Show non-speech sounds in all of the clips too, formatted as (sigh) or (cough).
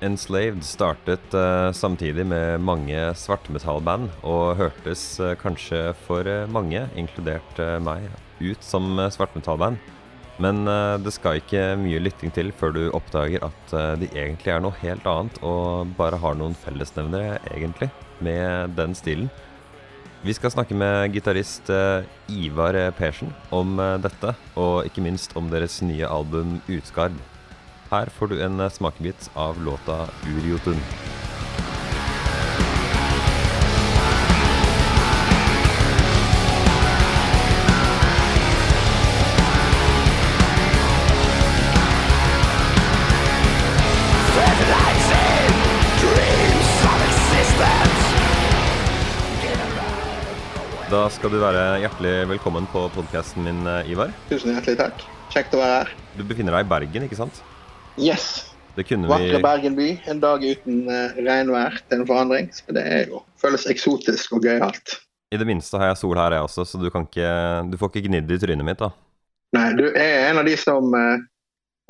Enslaved startet uh, samtidig med mange svartmetallband, og hørtes uh, kanskje for uh, mange, inkludert meg, ut som svartmetallband. Men det skal ikke mye lytting til før du oppdager at de egentlig er noe helt annet, og bare har noen fellesnevnere, egentlig, med den stilen. Vi skal snakke med gitarist Ivar Persen om dette, og ikke minst om deres nye album Utskard. Her får du en eh, smakebit av låta 'Uriotun'. Da skal du være hjertelig velkommen på podkasten min, eh, Ivar. Tusen hjertelig takk. Kjekt å være her. Du befinner deg i Bergen, ikke sant? Yes. Vakre vi... Bergen by. En dag uten uh, regnvær til en forandring. Så det er jo, føles eksotisk og gøyalt. I det minste har jeg sol her, jeg også, så du, ikke, du får ikke gnidd i trynet mitt, da. Nei, du er en av de som uh,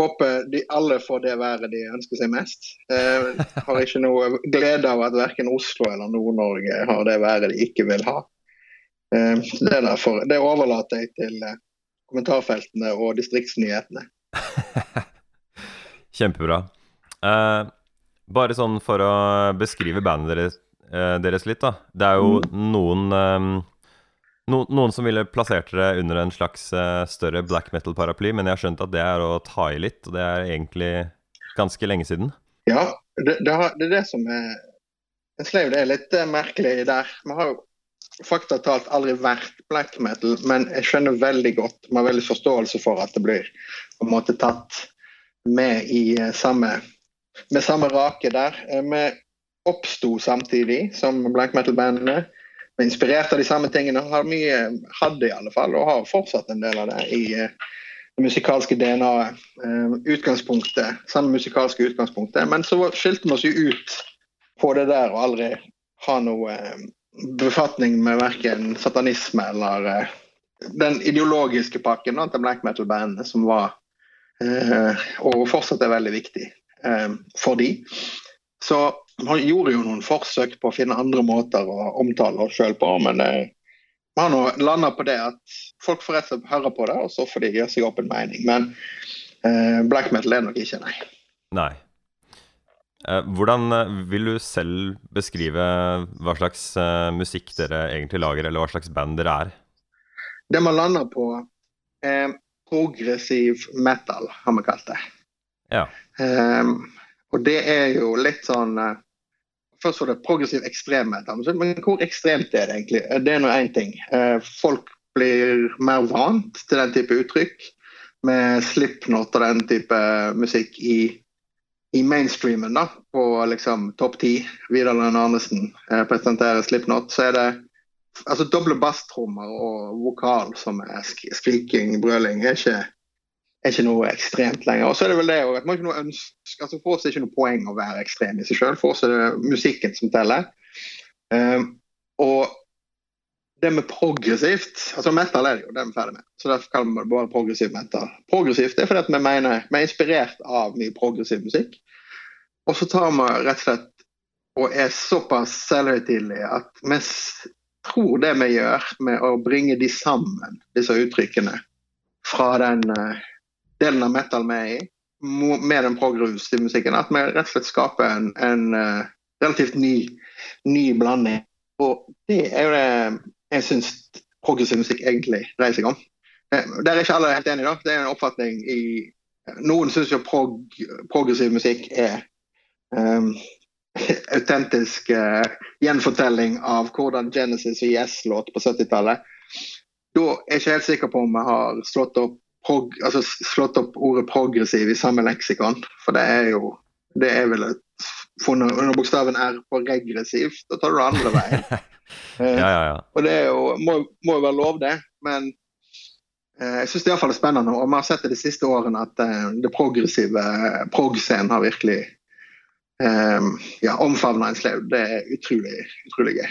håper de alle får det været de ønsker seg mest. Uh, har ikke noe glede av at verken Oslo eller Nord-Norge har det været de ikke vil ha. Uh, det, derfor, det overlater jeg til kommentarfeltene og distriktsnyhetene. (laughs) Kjempebra. Uh, bare sånn for å beskrive bandet deres, uh, deres litt, da. Det er jo mm. noen um, no, Noen som ville plassert dere under en slags uh, større black metal-paraply, men jeg har skjønt at det er å ta i litt, og det er egentlig ganske lenge siden? Ja, det, det, har, det er det som er Enslaved er litt merkelig der. Vi har jo fakta talt aldri vært black metal, men jeg skjønner veldig godt, med veldig forståelse for at det blir på en måte tatt med i eh, samme, med samme rake der. Eh, vi oppsto samtidig som black metal-bandene. Vi er inspirert av de samme tingene. Har mye, hadde i alle fall, og har fortsatt en del av det i eh, det musikalske DNA-et. Utgangspunktet, samme musikalske utgangspunktet. Men så skilte vi oss jo ut på det der og aldri ha noe befatning med verken satanisme eller den ideologiske pakken til black metal-bandene som var og fortsatt er veldig viktig eh, for de. Så man gjorde jo noen forsøk på å finne andre måter å omtale oss sjøl på, men vi eh, har nå landa på det at folk får rett og slett høre på det, og så får de gjøre seg opp en mening. Men eh, black metal er nok ikke, nei. Nei. Hvordan vil du selv beskrive hva slags musikk dere egentlig lager, eller hva slags band dere er? Det man lander på, progressiv metal, har vi kalt det. Ja. Um, og det er jo litt sånn uh, Først var det progressiv ekstremmetal, men hvor ekstremt er det egentlig? Eh, det er nå én ting. Uh, folk blir mer vant til den type uttrykk med slipknot og den type musikk i, i mainstreamen, da, på liksom topp ti. Vidar Lønn Arnesen presenterer slipknot. Så er det altså Doble basstrommer og vokal som er skriking, brøling, er ikke, er ikke noe ekstremt lenger. Og så er det vel det at man ikke noe ønsker, altså For oss er det ikke noe poeng å være ekstrem i seg sjøl. For oss er det musikken som teller. Um, og det med progressivt altså Metal er det jo, det er vi ferdig med. Så Derfor kaller vi det bare progressiv metal. Progressivt er fordi vi mener vi er inspirert av mye progressiv musikk. Og så tar vi rett og slett og er såpass selvhøytidelige at vi tror det vi gjør med å bringe de sammen, disse uttrykkene, fra den uh, delen av metal vi er i, med den progressive musikken, at vi rett og slett skaper en, en uh, relativt ny, ny, blanding. Og det er jo det jeg syns progressiv musikk egentlig dreier seg om. Uh, der er ikke alle helt enige, da. Det er en oppfatning i Noen syns jo prog, progressiv musikk er um, (laughs) autentisk uh, gjenfortelling av hvordan Genesis og Yes låt på 70-tallet. Da er jeg ikke helt sikker på om vi har slått opp, prog, altså slått opp ordet progressiv i samme leksikon. For det er jo Det er vel funnet under bokstaven R på regressiv. Da tar du det andre veien. uh, (laughs) ja, ja, ja. Og det jo, må, må, jo være lov, det. Men uh, jeg syns det iallfall er spennende. Og vi har sett det de siste årene at det progressive prog-scenen har virkelig ja, omfavna en slev, Det er utrolig, utrolig gøy.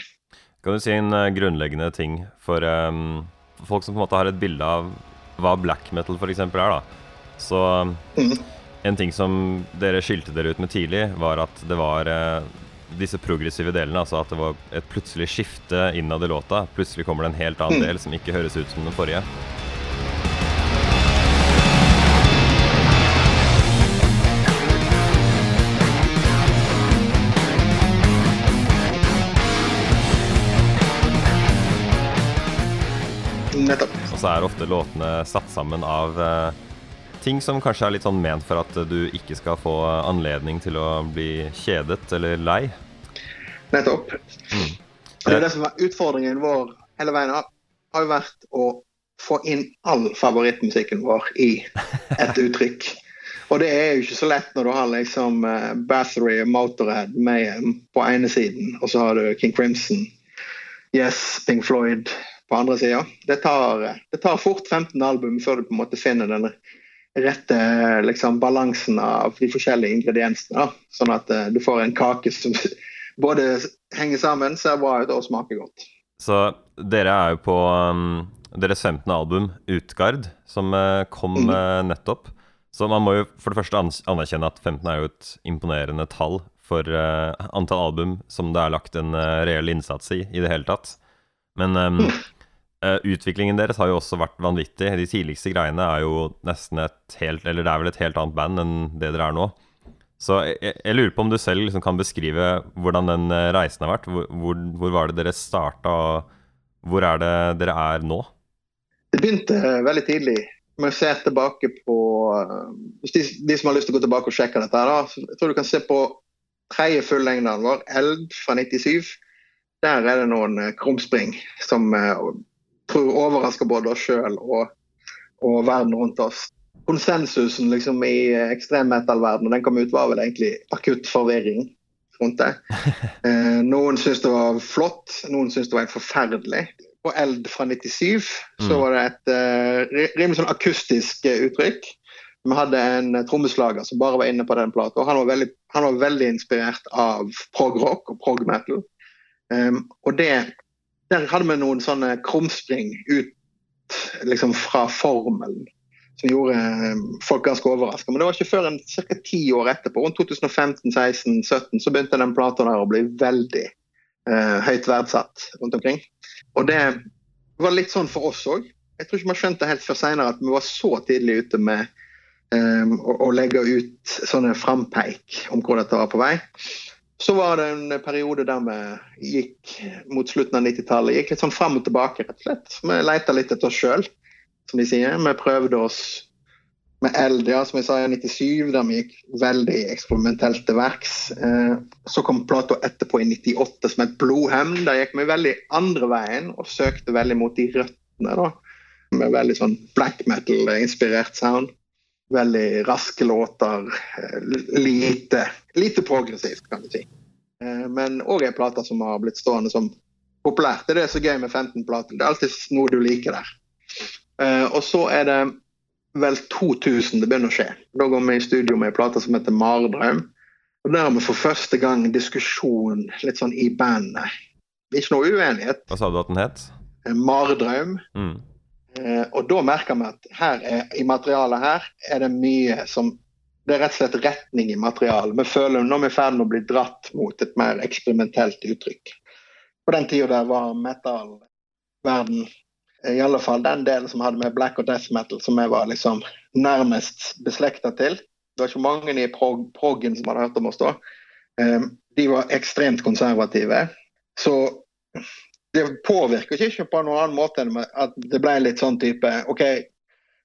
Kan du si en uh, grunnleggende ting for um, folk som på en måte har et bilde av hva black metal f.eks. er? da. Så mm. En ting som dere skilte dere ut med tidlig, var at det var uh, disse progressive delene. Altså at det var et plutselig skifte innad i låta. Plutselig kommer det en helt annen del som ikke høres ut som den forrige. Og så er ofte låtene satt sammen av eh, ting som kanskje er litt sånn ment for at du ikke skal få anledning til å bli kjedet eller lei. Nettopp. Mm. Det er det som er utfordringen vår hele veien har, jo vært å få inn all favorittmusikken vår i et (laughs) uttrykk. Og det er jo ikke så lett når du har liksom uh, Bathory og Motorhead med på ene siden, og så har du King Crimson, Yes, Pink Floyd på andre sida. Det, det tar fort 15 album før du på en måte finner den rette liksom, balansen av de forskjellige ingrediensene. Da. Sånn at uh, du får en kake som (laughs) både henger sammen, ser bra ut og smaker godt. Så dere er jo på um, deres 15. album, Utgard, som uh, kom uh, nettopp. Så man må jo for det første anerkjenne at 15 er jo et imponerende tall for antall album som det er lagt en reell innsats i i det hele tatt. Men um, utviklingen deres har jo også vært vanvittig. De tidligste greiene er jo nesten et helt Eller det er vel et helt annet band enn det dere er nå. Så jeg, jeg, lurer på om du selv liksom kan beskrive hvordan den reisen har vært. Hvor, hvor, hvor var det dere starta, og hvor er det dere er nå? Det begynte veldig tidlig. Jeg ser tilbake på de, de, som har lyst til å gå tilbake og sjekke dette, da, jeg tror du kan se på tredje fullengden vår, Eld fra 97. Der er det noen krumspring som tror overrasker både oss sjøl og, og verden rundt oss konsensusen liksom, i ekstremmetallverdenen den kom ut, var vel egentlig akutt forvirring rundt det. (laughs) Eh, noen syntes det var flott, noen syntes det var helt forferdelig. På Eld fra 97 så var det et eh, rimelig sånn akustisk uh, uttrykk. Vi hadde en uh, trommeslager som bare var inne på den plata. Han, var veldig, han var veldig inspirert av prog-rock og prog-metal. Um, og det, der hadde vi noen sånne krumspring ut liksom fra formelen som gjorde eh, folk ganske overraska. Men det var ikke før ca. ti år etterpå, rundt 2015-16-17, så begynte den plata der å bli veldig eh, høyt verdsatt rundt omkring. Og det var litt sånn for oss òg. Jeg tror ikke man skjønte helt før seinere at vi var så tidlig ute med eh, å, å, legge ut sånne frampeik om hvor dette var på vei. Så var det en periode der vi gikk mot slutten av 90-tallet. Gikk litt sånn fram og tilbake, rett og slett. Vi leita litt etter oss sjøl som de sier. Vi prøvde oss med eld, ja, som jeg sa i 97, der vi gikk veldig eksperimentelt til verks. Eh, så kom plata etterpå i 98 som et blodhevn. Der gikk vi veldig andre veien og søkte veldig mot de røttene. da, Med veldig sånn black metal-inspirert sound. Veldig raske låter. Eh, lite, lite progressivt, kan du si. Eh, men òg ei plate som har blitt stående som populært. Det er det som er gøy med 15-plater. Det er alltid noe du liker der. Uh, og så er det vel 2000 det begynner å skje. Da går vi i studio med en plate som heter 'Maredrøm'. Og Der har vi for første gang diskusjon litt sånn i bandet. Ikke noe uenighet. Hva sa du at den het? 'Maredrøm'. Mm. Uh, og da merker vi at her er, i materialet her er det mye som Det er rett og slett retning i materialet. Vi føler når vi er i ferd med å bli dratt mot et mer eksperimentelt uttrykk. På den tida der var metal-verden i alle fall den delen som hadde med black og death metal, som jeg var liksom nærmest beslekta til. Det var ikke mange i prog proggen som hadde hørt om oss da. Um, de var ekstremt konservative. Så det påvirker ikke på noen annen måte enn at det ble litt sånn type OK,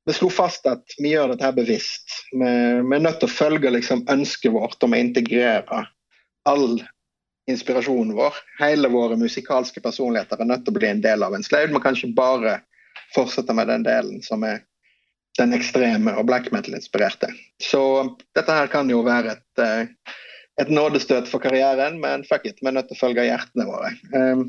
vi slo fast at vi gjør dette her bevisst. Vi, vi er nødt til å følge liksom, ønsket vårt om å integrere all inspirasjonen vår. Hele våre musikalske personligheter er nødt til å bli en del av en sløyd. Vi kan ikke bare fortsette med den delen som er den ekstreme og black metal-inspirerte. Så dette her kan jo være et, eh, et nådestøt for karrieren, men fuck it, vi er nødt til å følge hjertene våre. Um,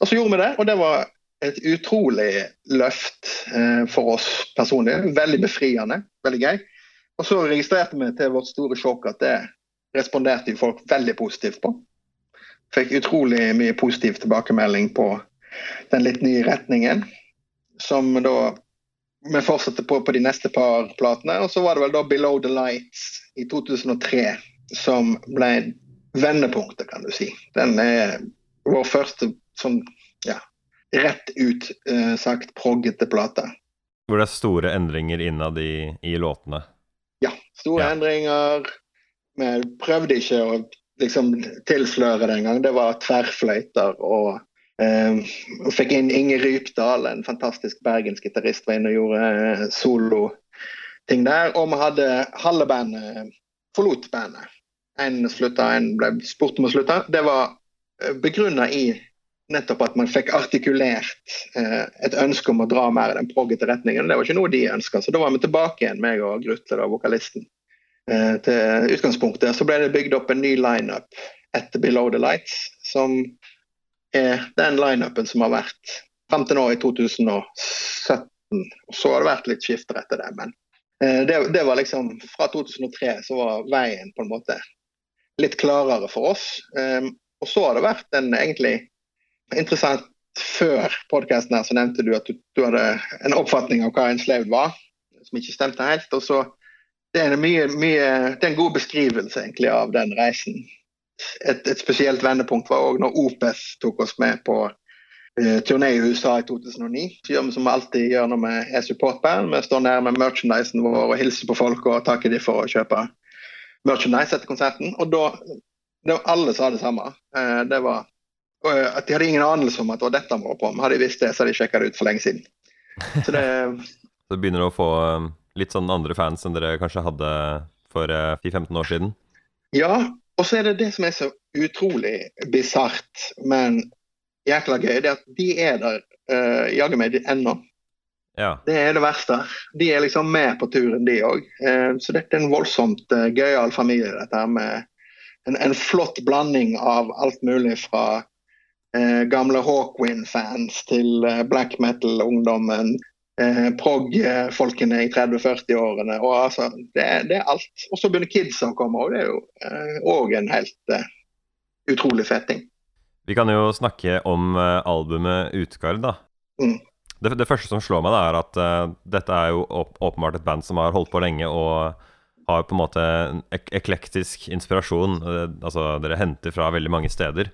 og så gjorde vi det, og det var et utrolig løft uh, for oss personlig. Veldig befriende, veldig gøy. Og så registrerte vi til vårt store sjokk at det responderte folk veldig positivt på. Fikk utrolig mye positiv tilbakemelding på den litt nye retningen. Som da vi fortsatte på, på de neste par platene. Og så var det vel da 'Below the Lights' i 2003 som ble vendepunktet, kan du si. Den er vår første sånn ja, rett ut uh, sagt proggete plate. Hvor det er store endringer innad i, i låtene? Ja, store ja. endringer. Vi prøvde ikke å liksom tilsløre det engang. Det var tverrfløyter og uh, fikk inn Inger Rypdal, en fantastisk bergensk gitarist, var inne og gjorde uh, soloting der. Og vi hadde halve bandet forlot bandet. En slutta, en ble spurt om å slutte. Det var begrunna i nettopp at man fikk artikulert eh, et ønske om å dra mer i den proggete retningen. Det var ikke noe de ønska, så da var vi tilbake igjen, meg og Grutle, da, vokalisten, eh, til utgangspunktet. Så ble det bygd opp en ny lineup etter Below the Lights, som er den lineupen som har vært fram til nå i 2017. Og så har det vært litt skifter etter det, men eh, det, det, var liksom Fra 2003 så var veien på en måte litt klarere for oss. Um, og så har det vært en egentlig interessant før podkasten så nevnte du at du, du, hadde en oppfatning av hva en slave var, som ikke stemte helt. og så det er, mye, mye, det er en god beskrivelse egentlig av den reisen. Et, et spesielt vendepunkt var òg når OPES tok oss med på uh, turné i USA i 2009. Så gjør vi som vi alltid gjør når vi er supportband. Vi står nær med merchandisen vår og hilser på folk og takker dem for å kjøpe merchandise etter konserten. Og da det var Alle sa det samme. Uh, det var at de hadde ingen anelse om at var dette må var på. Hadde de visst det, så hadde de sjekka det ut for lenge siden. Så det (laughs) Så begynner du å få eh, litt sånn andre fans enn dere kanskje hadde for 10-15 eh, år siden? Ja, og så er det det som er så utrolig bisart, men jækla gøy, det er at de er der uh, jaggu meg ennå. Ja. Det er det verste. De er liksom med på turen, de òg. Uh, så dette er en voldsomt uh, gøyal familie, dette her med en, en, flott blanding av alt mulig fra eh, gamle Hawkwind-fans til eh, black metal-ungdommen. Eh, Prog-folkene i 30-40-årene. og altså, det, det, er alt. Og så begynner kidsa å komme, og det er jo òg eh, en helt eh, utrolig fet ting. Vi kan jo snakke om albumet Utgard, da. Mm. Det, det, første som slår meg, da, er at uh, dette er jo åpenbart et band som har holdt på lenge og har på en måte ek eklektisk inspirasjon. Uh, altså, dere henter fra veldig mange steder.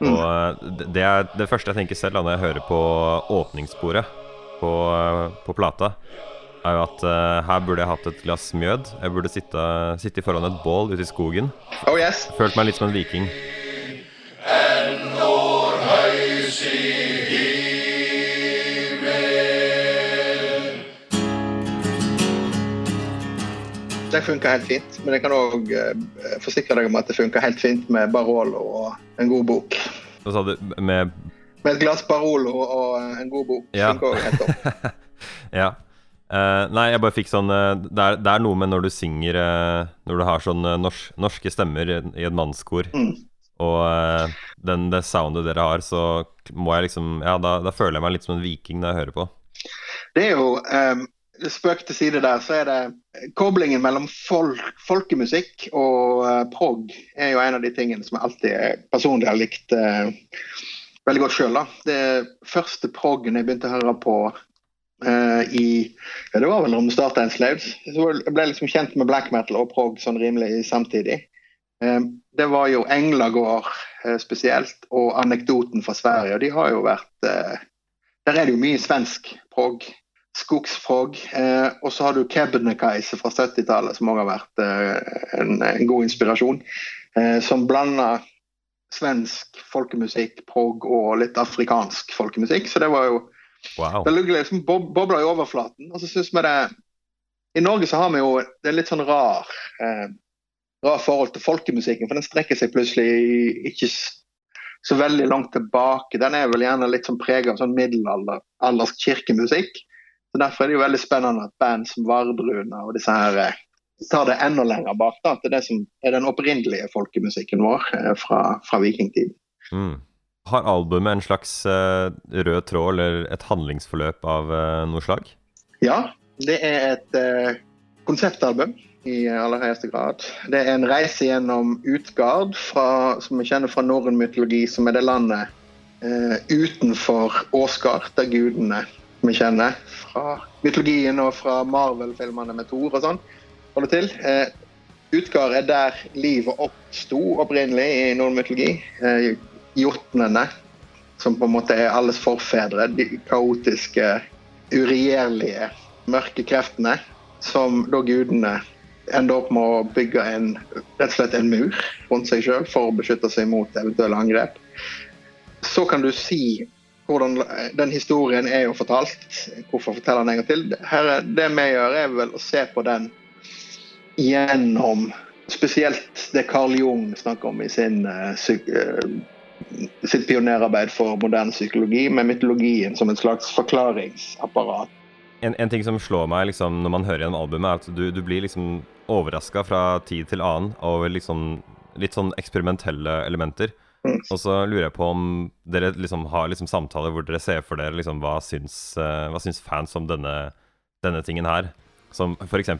Mm. Og eh, det er det første jeg tenker selv da når jeg hører på åpningssporet på, eh, på plata, er jo at uh, her burde jeg hatt et glass mjød. Jeg burde sitte, sitte foran et bål ute i skogen. Oh yes. Følt meg litt som en viking. Det funker helt fint, men jeg kan òg uh, forsikre deg om at det funker helt fint med Barolo og en god bok. Hva sa du? Med Med et glass Barolo og en god bok. Ja. (laughs) ja. Uh, nei, jeg bare fikk sånn uh, det, er, det, er, noe med når du synger uh, Når du har sånn norsk, norske stemmer i, i et mannskor, mm. og den, det soundet dere har, så må jeg liksom Ja, da, da, føler jeg meg litt som en viking når jeg hører på. Det er jo um, Spøk til side der, så er det koblingen mellom folk, folkemusikk og uh, prog er jo en av de tingene som jeg alltid personlig har likt uh, veldig godt sjøl. Det første proggen jeg begynte å høre på uh, i ja, Det var vel om starta en slaud. Jeg ble liksom kjent med black metal og prog sånn rimelig samtidig. det var jo Englagård spesielt, og Anekdoten fra Sverige. og de har jo vært Der er det jo mye svensk prog skogsfrog. Eh, og så har du Kebnekaise fra 70-tallet, som også har vært eh, en, en, god inspirasjon. Eh, som blander svensk folkemusikk, prog og litt afrikansk folkemusikk. Så det var jo wow. Det liksom bob bobla i overflaten. Og så syns vi det I Norge så har vi jo det er litt sånn rar eh, rar forhold til folkemusikken, for den strekker seg plutselig ikke så veldig langt tilbake. Den er vel gjerne litt sånn prega av sånn middelaldersk kirkemusikk. Så Derfor er det jo veldig spennende at band som Vardruna og disse her eh, tar det enda lenger bak da, til det som er den opprinnelige folkemusikken vår eh, fra, fra vikingtiden. Mm. Har albumet en slags uh, rød tråd eller et handlingsforløp av uh, noe slag? Ja, det er et uh, konseptalbum i aller høyeste grad. Det er en reise gjennom Utgard, fra, som vi kjenner fra norrøn mytologi, som er det landet utenfor Åsgard, der gudene vi kjenner fra mytologien og fra Marvel-filmene med Thor og sånn, holder til. Eh, Utgard er der livet oppsto opprinnelig i noen mytologi. Eh, Jotnene, som på en måte er alles forfedre. De kaotiske, uregjerlige, mørke kreftene. Som da gudene ender opp med å bygge en, rett og slett en mur rundt seg sjøl for å beskytte seg mot eventuelle angrep. Så kan du si hvordan den historien er jo fortalt. Hvorfor forteller den en gang til? Her, det vi gjør, er vel å se på den gjennom spesielt det Carl Jung snakker om i sin, uh, sitt pionerarbeid for moderne psykologi, med mytologien som en slags forklaringsapparat. En, en ting som slår meg liksom, når man hører gjennom albumet, er at du, du blir liksom overraska fra tid til annen over liksom, litt sånn eksperimentelle elementer. Mm. Og så lurer jeg på om dere liksom har liksom samtaler hvor dere ser for dere liksom hva syns, uh, hva syns fans om denne, denne tingen her. Som f.eks.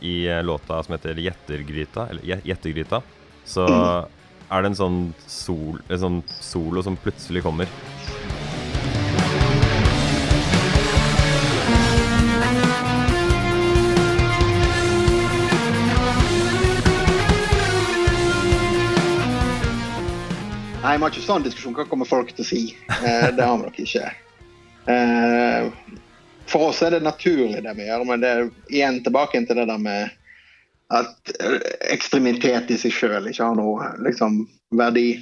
i eh, låta som heter 'Gjettergryta', eller 'Gjettergryta', så mm. er det en sånn, sol, en sånn solo som plutselig kommer. Vi har ikke sånn diskusjon. Hva kommer folk til å si? Eh, det har vi nok ikke. Eh, for oss er det naturlig det vi gjør, men det er igjen tilbake til det der med at eh, ekstremitet i seg sjøl ikke har noe liksom, verdi.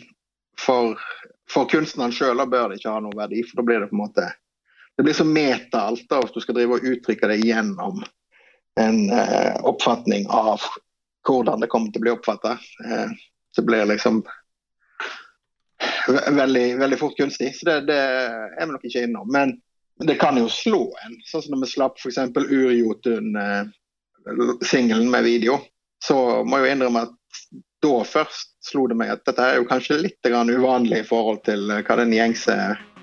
For, for kunstneren sjøl bør det ikke ha noe verdi, for da blir det på en måte Det blir så meta alt da, hvis du skal drive og uttrykke det gjennom en eh, oppfatning av hvordan det kommer til å bli oppfatta. Eh, det blir liksom (laughs) veldig, veldig fort kunstig. Så det, det, er vi nok ikke innom. Men det kan jo slå en. Sånn som når vi slapp f.eks. Urjotun-singelen eh, med video. Så må jeg jo innrømme at da først slo det meg at dette er jo kanskje litt uvanlig i forhold til eh, hva den gjengse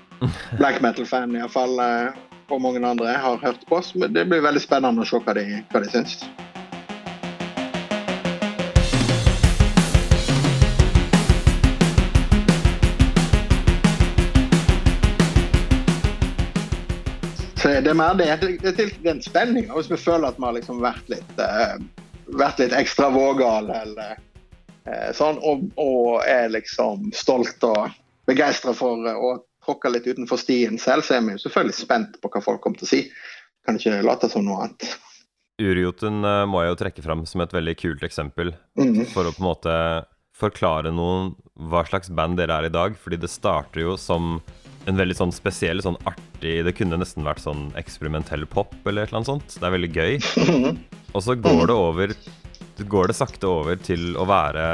(laughs) black metal-fanen iallfall eh, og mange andre har hørt på. Så det blir veldig spennende å se hva de, hva de syns. Det er mer det. Det er, det er en spenning hvis vi føler at vi har liksom vært, litt, uh, vært litt ekstra vågale eller uh, sånn, og, og, er liksom stolt og begeistra for uh, å tråkke litt utenfor stien selv, så er vi jo selvfølgelig spent på hva folk kommer til å si. Kan ikke late som noe annet. Urjotun må jeg jo trekke fram som et veldig kult eksempel, mm. for å på en måte forklare noen hva slags band dere er i dag. Fordi det starter jo som en veldig sånn spesiell, sånn artig Det kunne nesten vært sånn eksperimentell pop eller et eller annet sånt. Det er veldig gøy. Og så går det over Går det sakte over til å være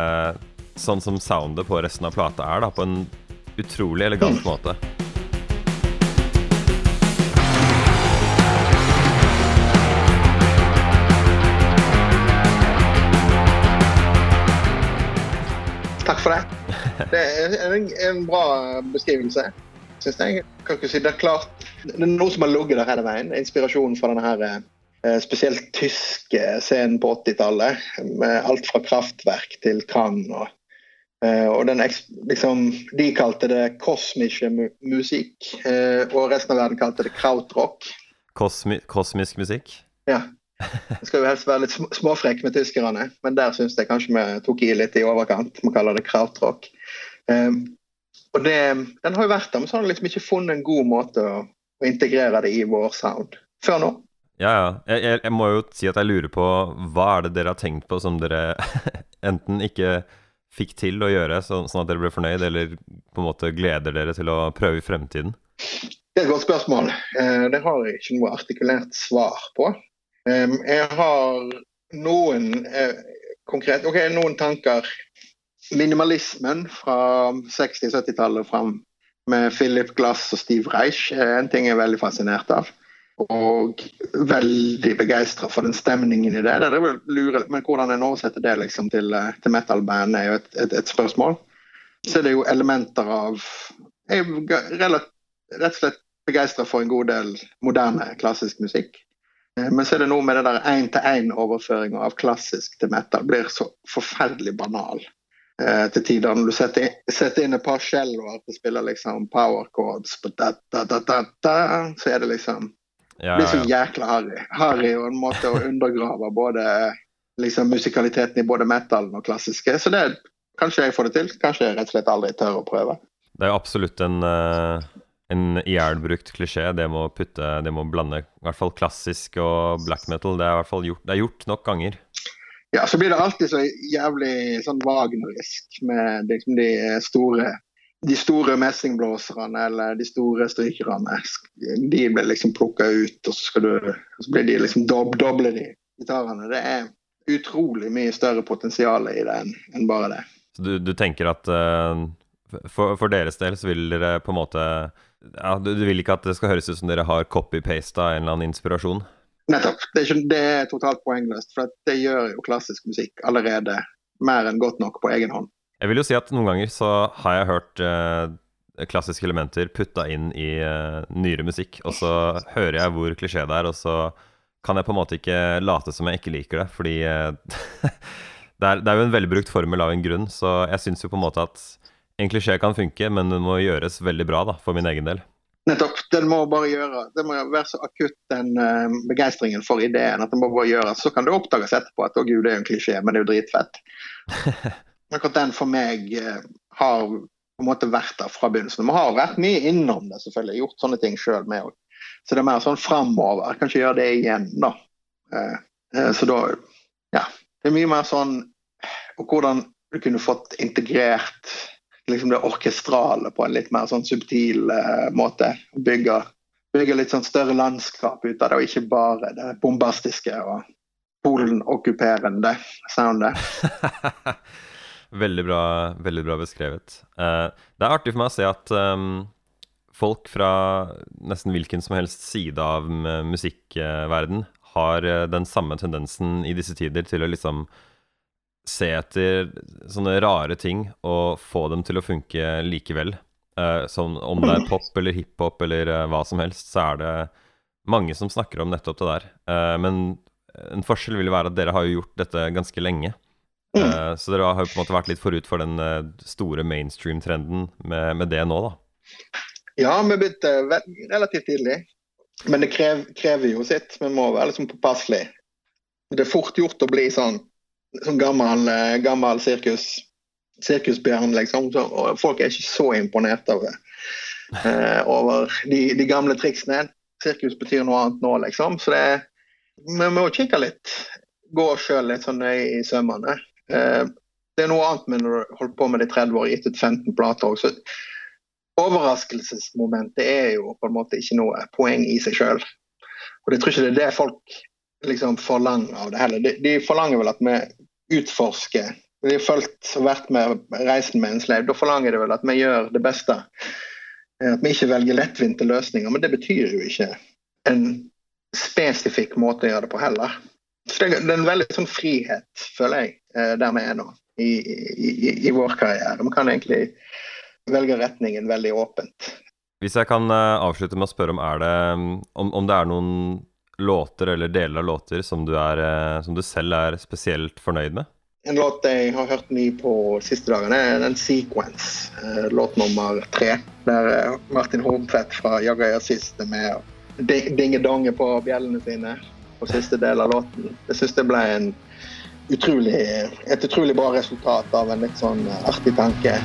sånn som soundet på resten av plata er, da, på en utrolig elegant måte. Takk for det. Det er en, en bra beskrivelse syns jeg. Kan ikke si, det er klart, det er noe som har ligget der hele veien. Inspirasjonen fra denne her, eh, spesielt tyske scenen på 80-tallet. Med alt fra kraftverk til Kang. Og, eh, og den, liksom, de kalte det kosmisk musikk, eh, og resten av verden kalte det krautrock. Kosmi kosmisk musikk? Ja. Jeg skal jo helst være litt småfrekk med tyskerne, men der syns jeg kanskje vi tok i litt i overkant. Vi kaller det krautrock. Um, og det, Den har jo vært der, men så har den liksom ikke funnet en god måte å, å integrere det i vår sound før nå. Ja, ja. Jeg, jeg, jeg, må jo si at jeg lurer på hva er det dere har tenkt på som dere (laughs) enten ikke fikk til å gjøre, så, sånn at dere ble fornøyd, eller på en måte gleder dere til å prøve i fremtiden? Det er et godt spørsmål. Eh, det har jeg ikke noe artikulert svar på. Jeg har noen eh, konkret, ok, noen tanker minimalismen fra 60-70-tallet fram med Philip Glass og Steve Reich er en ting jeg er veldig fascinert av. Og veldig begeistra for den stemningen i det. det er lure, men hvordan en oversetter det liksom til, eh, til metal-band, er jo et, et, et, spørsmål. Så er det jo elementer av Jeg er rett og slett begeistra for en god del moderne, klassisk musikk. Eh, men så er det noe med det der én-til-én-overføringa av klassisk til metal blir så forferdelig banal til tider. Når du setter, setter inn et par celloer og spiller liksom power chords, da, da, da, så er det liksom Ja, det blir så jækla harry. Harry og en måte å undergrave både liksom, musikaliteten i både metalen og klassiske. Så det kanskje jeg får det til. Kanskje jeg rett og slett aldri tør å prøve. Det er jo absolutt en, uh, en ihjelbrukt klisjé, det med å putte Det med å blande i hvert fall klassisk og black metal. Det er i hvert fall gjort, det er gjort nok ganger. Ja, så blir det alltid så jævlig sånn wagnerisk med liksom, de store de store messingblåserne eller de store strykerne, de blir liksom plukka ut, og så, du, så, blir de liksom dob, doble de gitarene. Det er utrolig mye større potensial i det enn en bare det. Så du, du tenker at uh, for, for, deres del så vil dere på en måte ja, du, du, vil ikke at det skal høres ut som dere har copy-pasta en eller annen inspirasjon? Nettopp. Det er, ikke, det er totalt poengløst. For det gjør jo klassisk musikk allerede mer enn godt nok på egen hånd. Jeg vil jo si at noen ganger så har jeg hørt eh, klassiske elementer putta inn i eh, nyere musikk, og så hører jeg hvor klisjé det er, og så kan jeg på en måte ikke late som jeg ikke liker det, fordi eh, (laughs) det, er, det, er, jo en velbrukt formel av en grunn, så jeg syns jo på en måte at en klisjé kan funke, men den må gjøres veldig bra da, for min egen del. Nettopp. Den må bare gjøre, det må være så akutt den uh, begeistringen for ideen at den må bare gjøre. Så kan det oppdages etterpå at å gud, det er jo en klisjé, men det er jo dritfett. (laughs) akkurat den for meg uh, har på en måte vært der fra begynnelsen. Vi har vært mye innom det, selvfølgelig. Gjort sånne ting sjøl med òg. Så det er mer sånn framover. Kanskje gjøre det igjen, da. Uh, så da Ja. Det er mye mer sånn Og hvordan du kunne fått integrert liksom det orkestrale på en litt mer sånn subtil uh, måte. Bygge, bygge litt sånn større landskap ut av det, og ikke bare det bombastiske og Polen-okkuperende soundet. (laughs) Veldig bra, veldig bra beskrevet. Uh, det er artig for meg å se at um, folk fra nesten hvilken som helst side av musikkverden har uh, den samme tendensen i disse tider til å liksom se etter sånne rare ting og få dem til å funke likevel. Uh, som om det er pop eller hiphop eller hva som helst, så er det mange som snakker om nettopp det der. men en forskjell vil jo være at dere har jo gjort dette ganske lenge. Mm. Uh, så dere har jo på en måte vært litt forut for den uh, store mainstream-trenden med, med, det nå, da? Ja, vi begynte relativt tidlig. Men det krev, krever jo sitt. Vi må være liksom påpasselige. Det er fort gjort å bli sånn, sånn gammel, uh, gammel sirkus, sirkusbjørn, liksom. Så, folk er ikke så imponert over, over de, de, gamle triksene. Sirkus betyr noe annet nå, liksom. Så det, vi må kikke litt. Gå sjøl litt sånn nøye i sømmene. Eh, det er noe annet med når du holder på med det i 30 år, gitt ut 15 plater Også. Overraskelsesmomentet er jo på en måte ikke noe poeng i seg sjøl. Og jeg tror ikke det er det folk liksom forlanger av det heller. De, de forlanger vel at vi utforsker. De har fulgt og vært med reisen med en slave. Da forlanger det vel at vi gjør det beste. Eh, at vi ikke velger lettvinte løsninger. Men det betyr jo ikke en spesifikk måte å gjøre det på heller. Så det, er en veldig sånn frihet, føler jeg, eh, der vi er nå i, i, i vår karriere. Vi kan egentlig velge retningen veldig åpent. Hvis jeg kan eh, avslutte med å spørre om, er det, om, om det er noen låter eller deler av låter som du, er, eh, som du selv er spesielt fornøyd med? En låt jeg har hørt mye på siste dagene, er en Sequence, låt nummer tre. Der Martin Horntvedt fra Jagaya Sist er med og dinge-donge på bjellene sine på siste del av låten. Jeg syns det ble en utrolig, et utrolig bra resultat av en litt sånn artig tanke.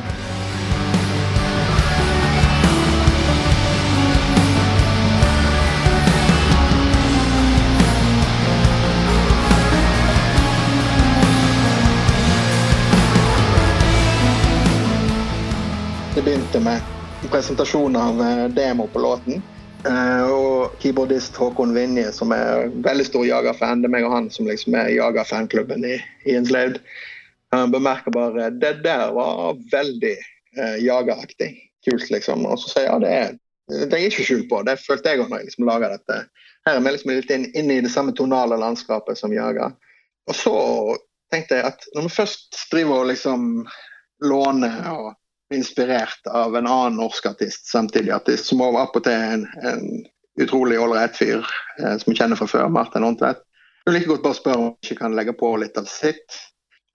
Begynte med en presentasjon av eh, demo på låten. Uh, og keyboardist Håkon Vinje, som er veldig stor Jager-fan. Det er meg og han som liksom er Jager-fanklubben i, i Enslaved. Han bemerker bare det der var veldig eh, Jaga-aktig. Kult, liksom. Og så sier jeg ja, det er det er ikke skjul på. Det følte jeg òg når jeg liksom laga dette. Her er vi liksom litt inne inn i det samme tonale landskapet som Jaga. Og så tenkte jeg at når vi først driver og liksom låner og inspirert av en annen norsk artist, samtidig artist, som var attpåtil en, en utrolig ålreit fyr eh, som vi kjenner fra før, Martin Håndtvedt. Du like godt bare spørre om han ikke kan legge på litt av sitt.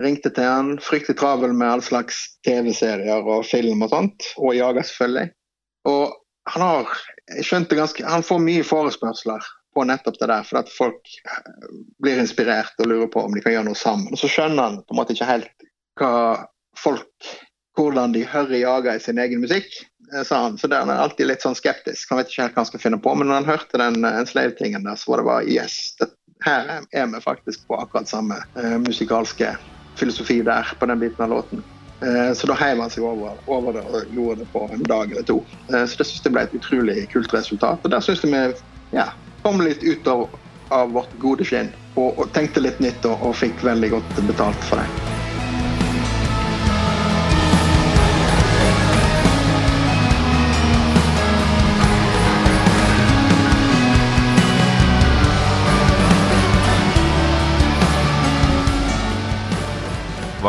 Ringte til han, fryktelig travel med all slags TV-serier og film og sånt, og jaga selvfølgelig. Og han har jeg skjønte ganske, han får mye forespørsler på nettopp det der, for at folk eh, blir inspirert og lurer på om de kan gjøre noe sammen. Og så skjønner han på en måte ikke helt hva folk hvordan de hører Jaga i sin egen musikk, eh, sa han. Så der er alltid litt sånn skeptisk. Han vet ikke helt hva han skal finne på. Men når han hørte den uh, Enslave-tingen der, så var det bare yes. Det, her er vi faktisk på akkurat samme uh, musikalske filosofi der på den biten av låten. Uh, så da heiv han seg over, over, det og gjorde det på en dag eller to. Uh, så det syns jeg ble et utrolig kult resultat. Og der syns jeg vi ja, kom litt ut av, av vårt gode skinn og, og, tenkte litt nytt og, og fikk veldig godt betalt for det.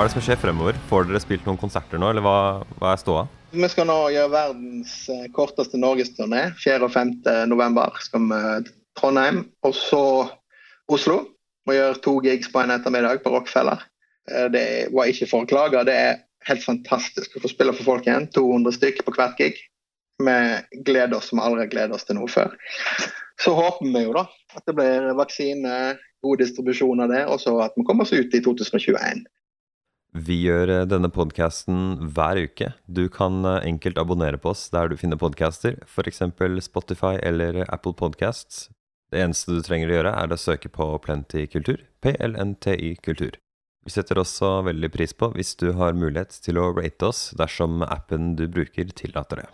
Hva er det som skjer fremover? Får dere spilt noen konserter nå, eller hva, hva er ståa? Vi skal nå gjøre verdens eh, korteste norgesturné. 4. og 5. november skal vi til Trondheim. Og så Oslo. Vi gjør to gigs på en ettermiddag på Rockefeller. Eh, det var ikke for å klage. Det er helt fantastisk å få spille for folk igjen. 200 stykker på hvert gig. Vi gleder oss som aldri har gledet oss til noe før. Så håper vi jo da at det blir vaksine, god distribusjon av det, og så at vi kommer oss ut i 2021. Vi gjør eh, denne podkasten hver uke. Du kan eh, enkelt abonnere på oss der du finner podcaster, f.eks. Spotify eller Apple Podcasts. Det eneste du trenger å gjøre, er å søke på Plenty kultur, PLNTY kultur. Vi setter også veldig pris på hvis du har mulighet til å rate oss dersom appen du bruker tillater det.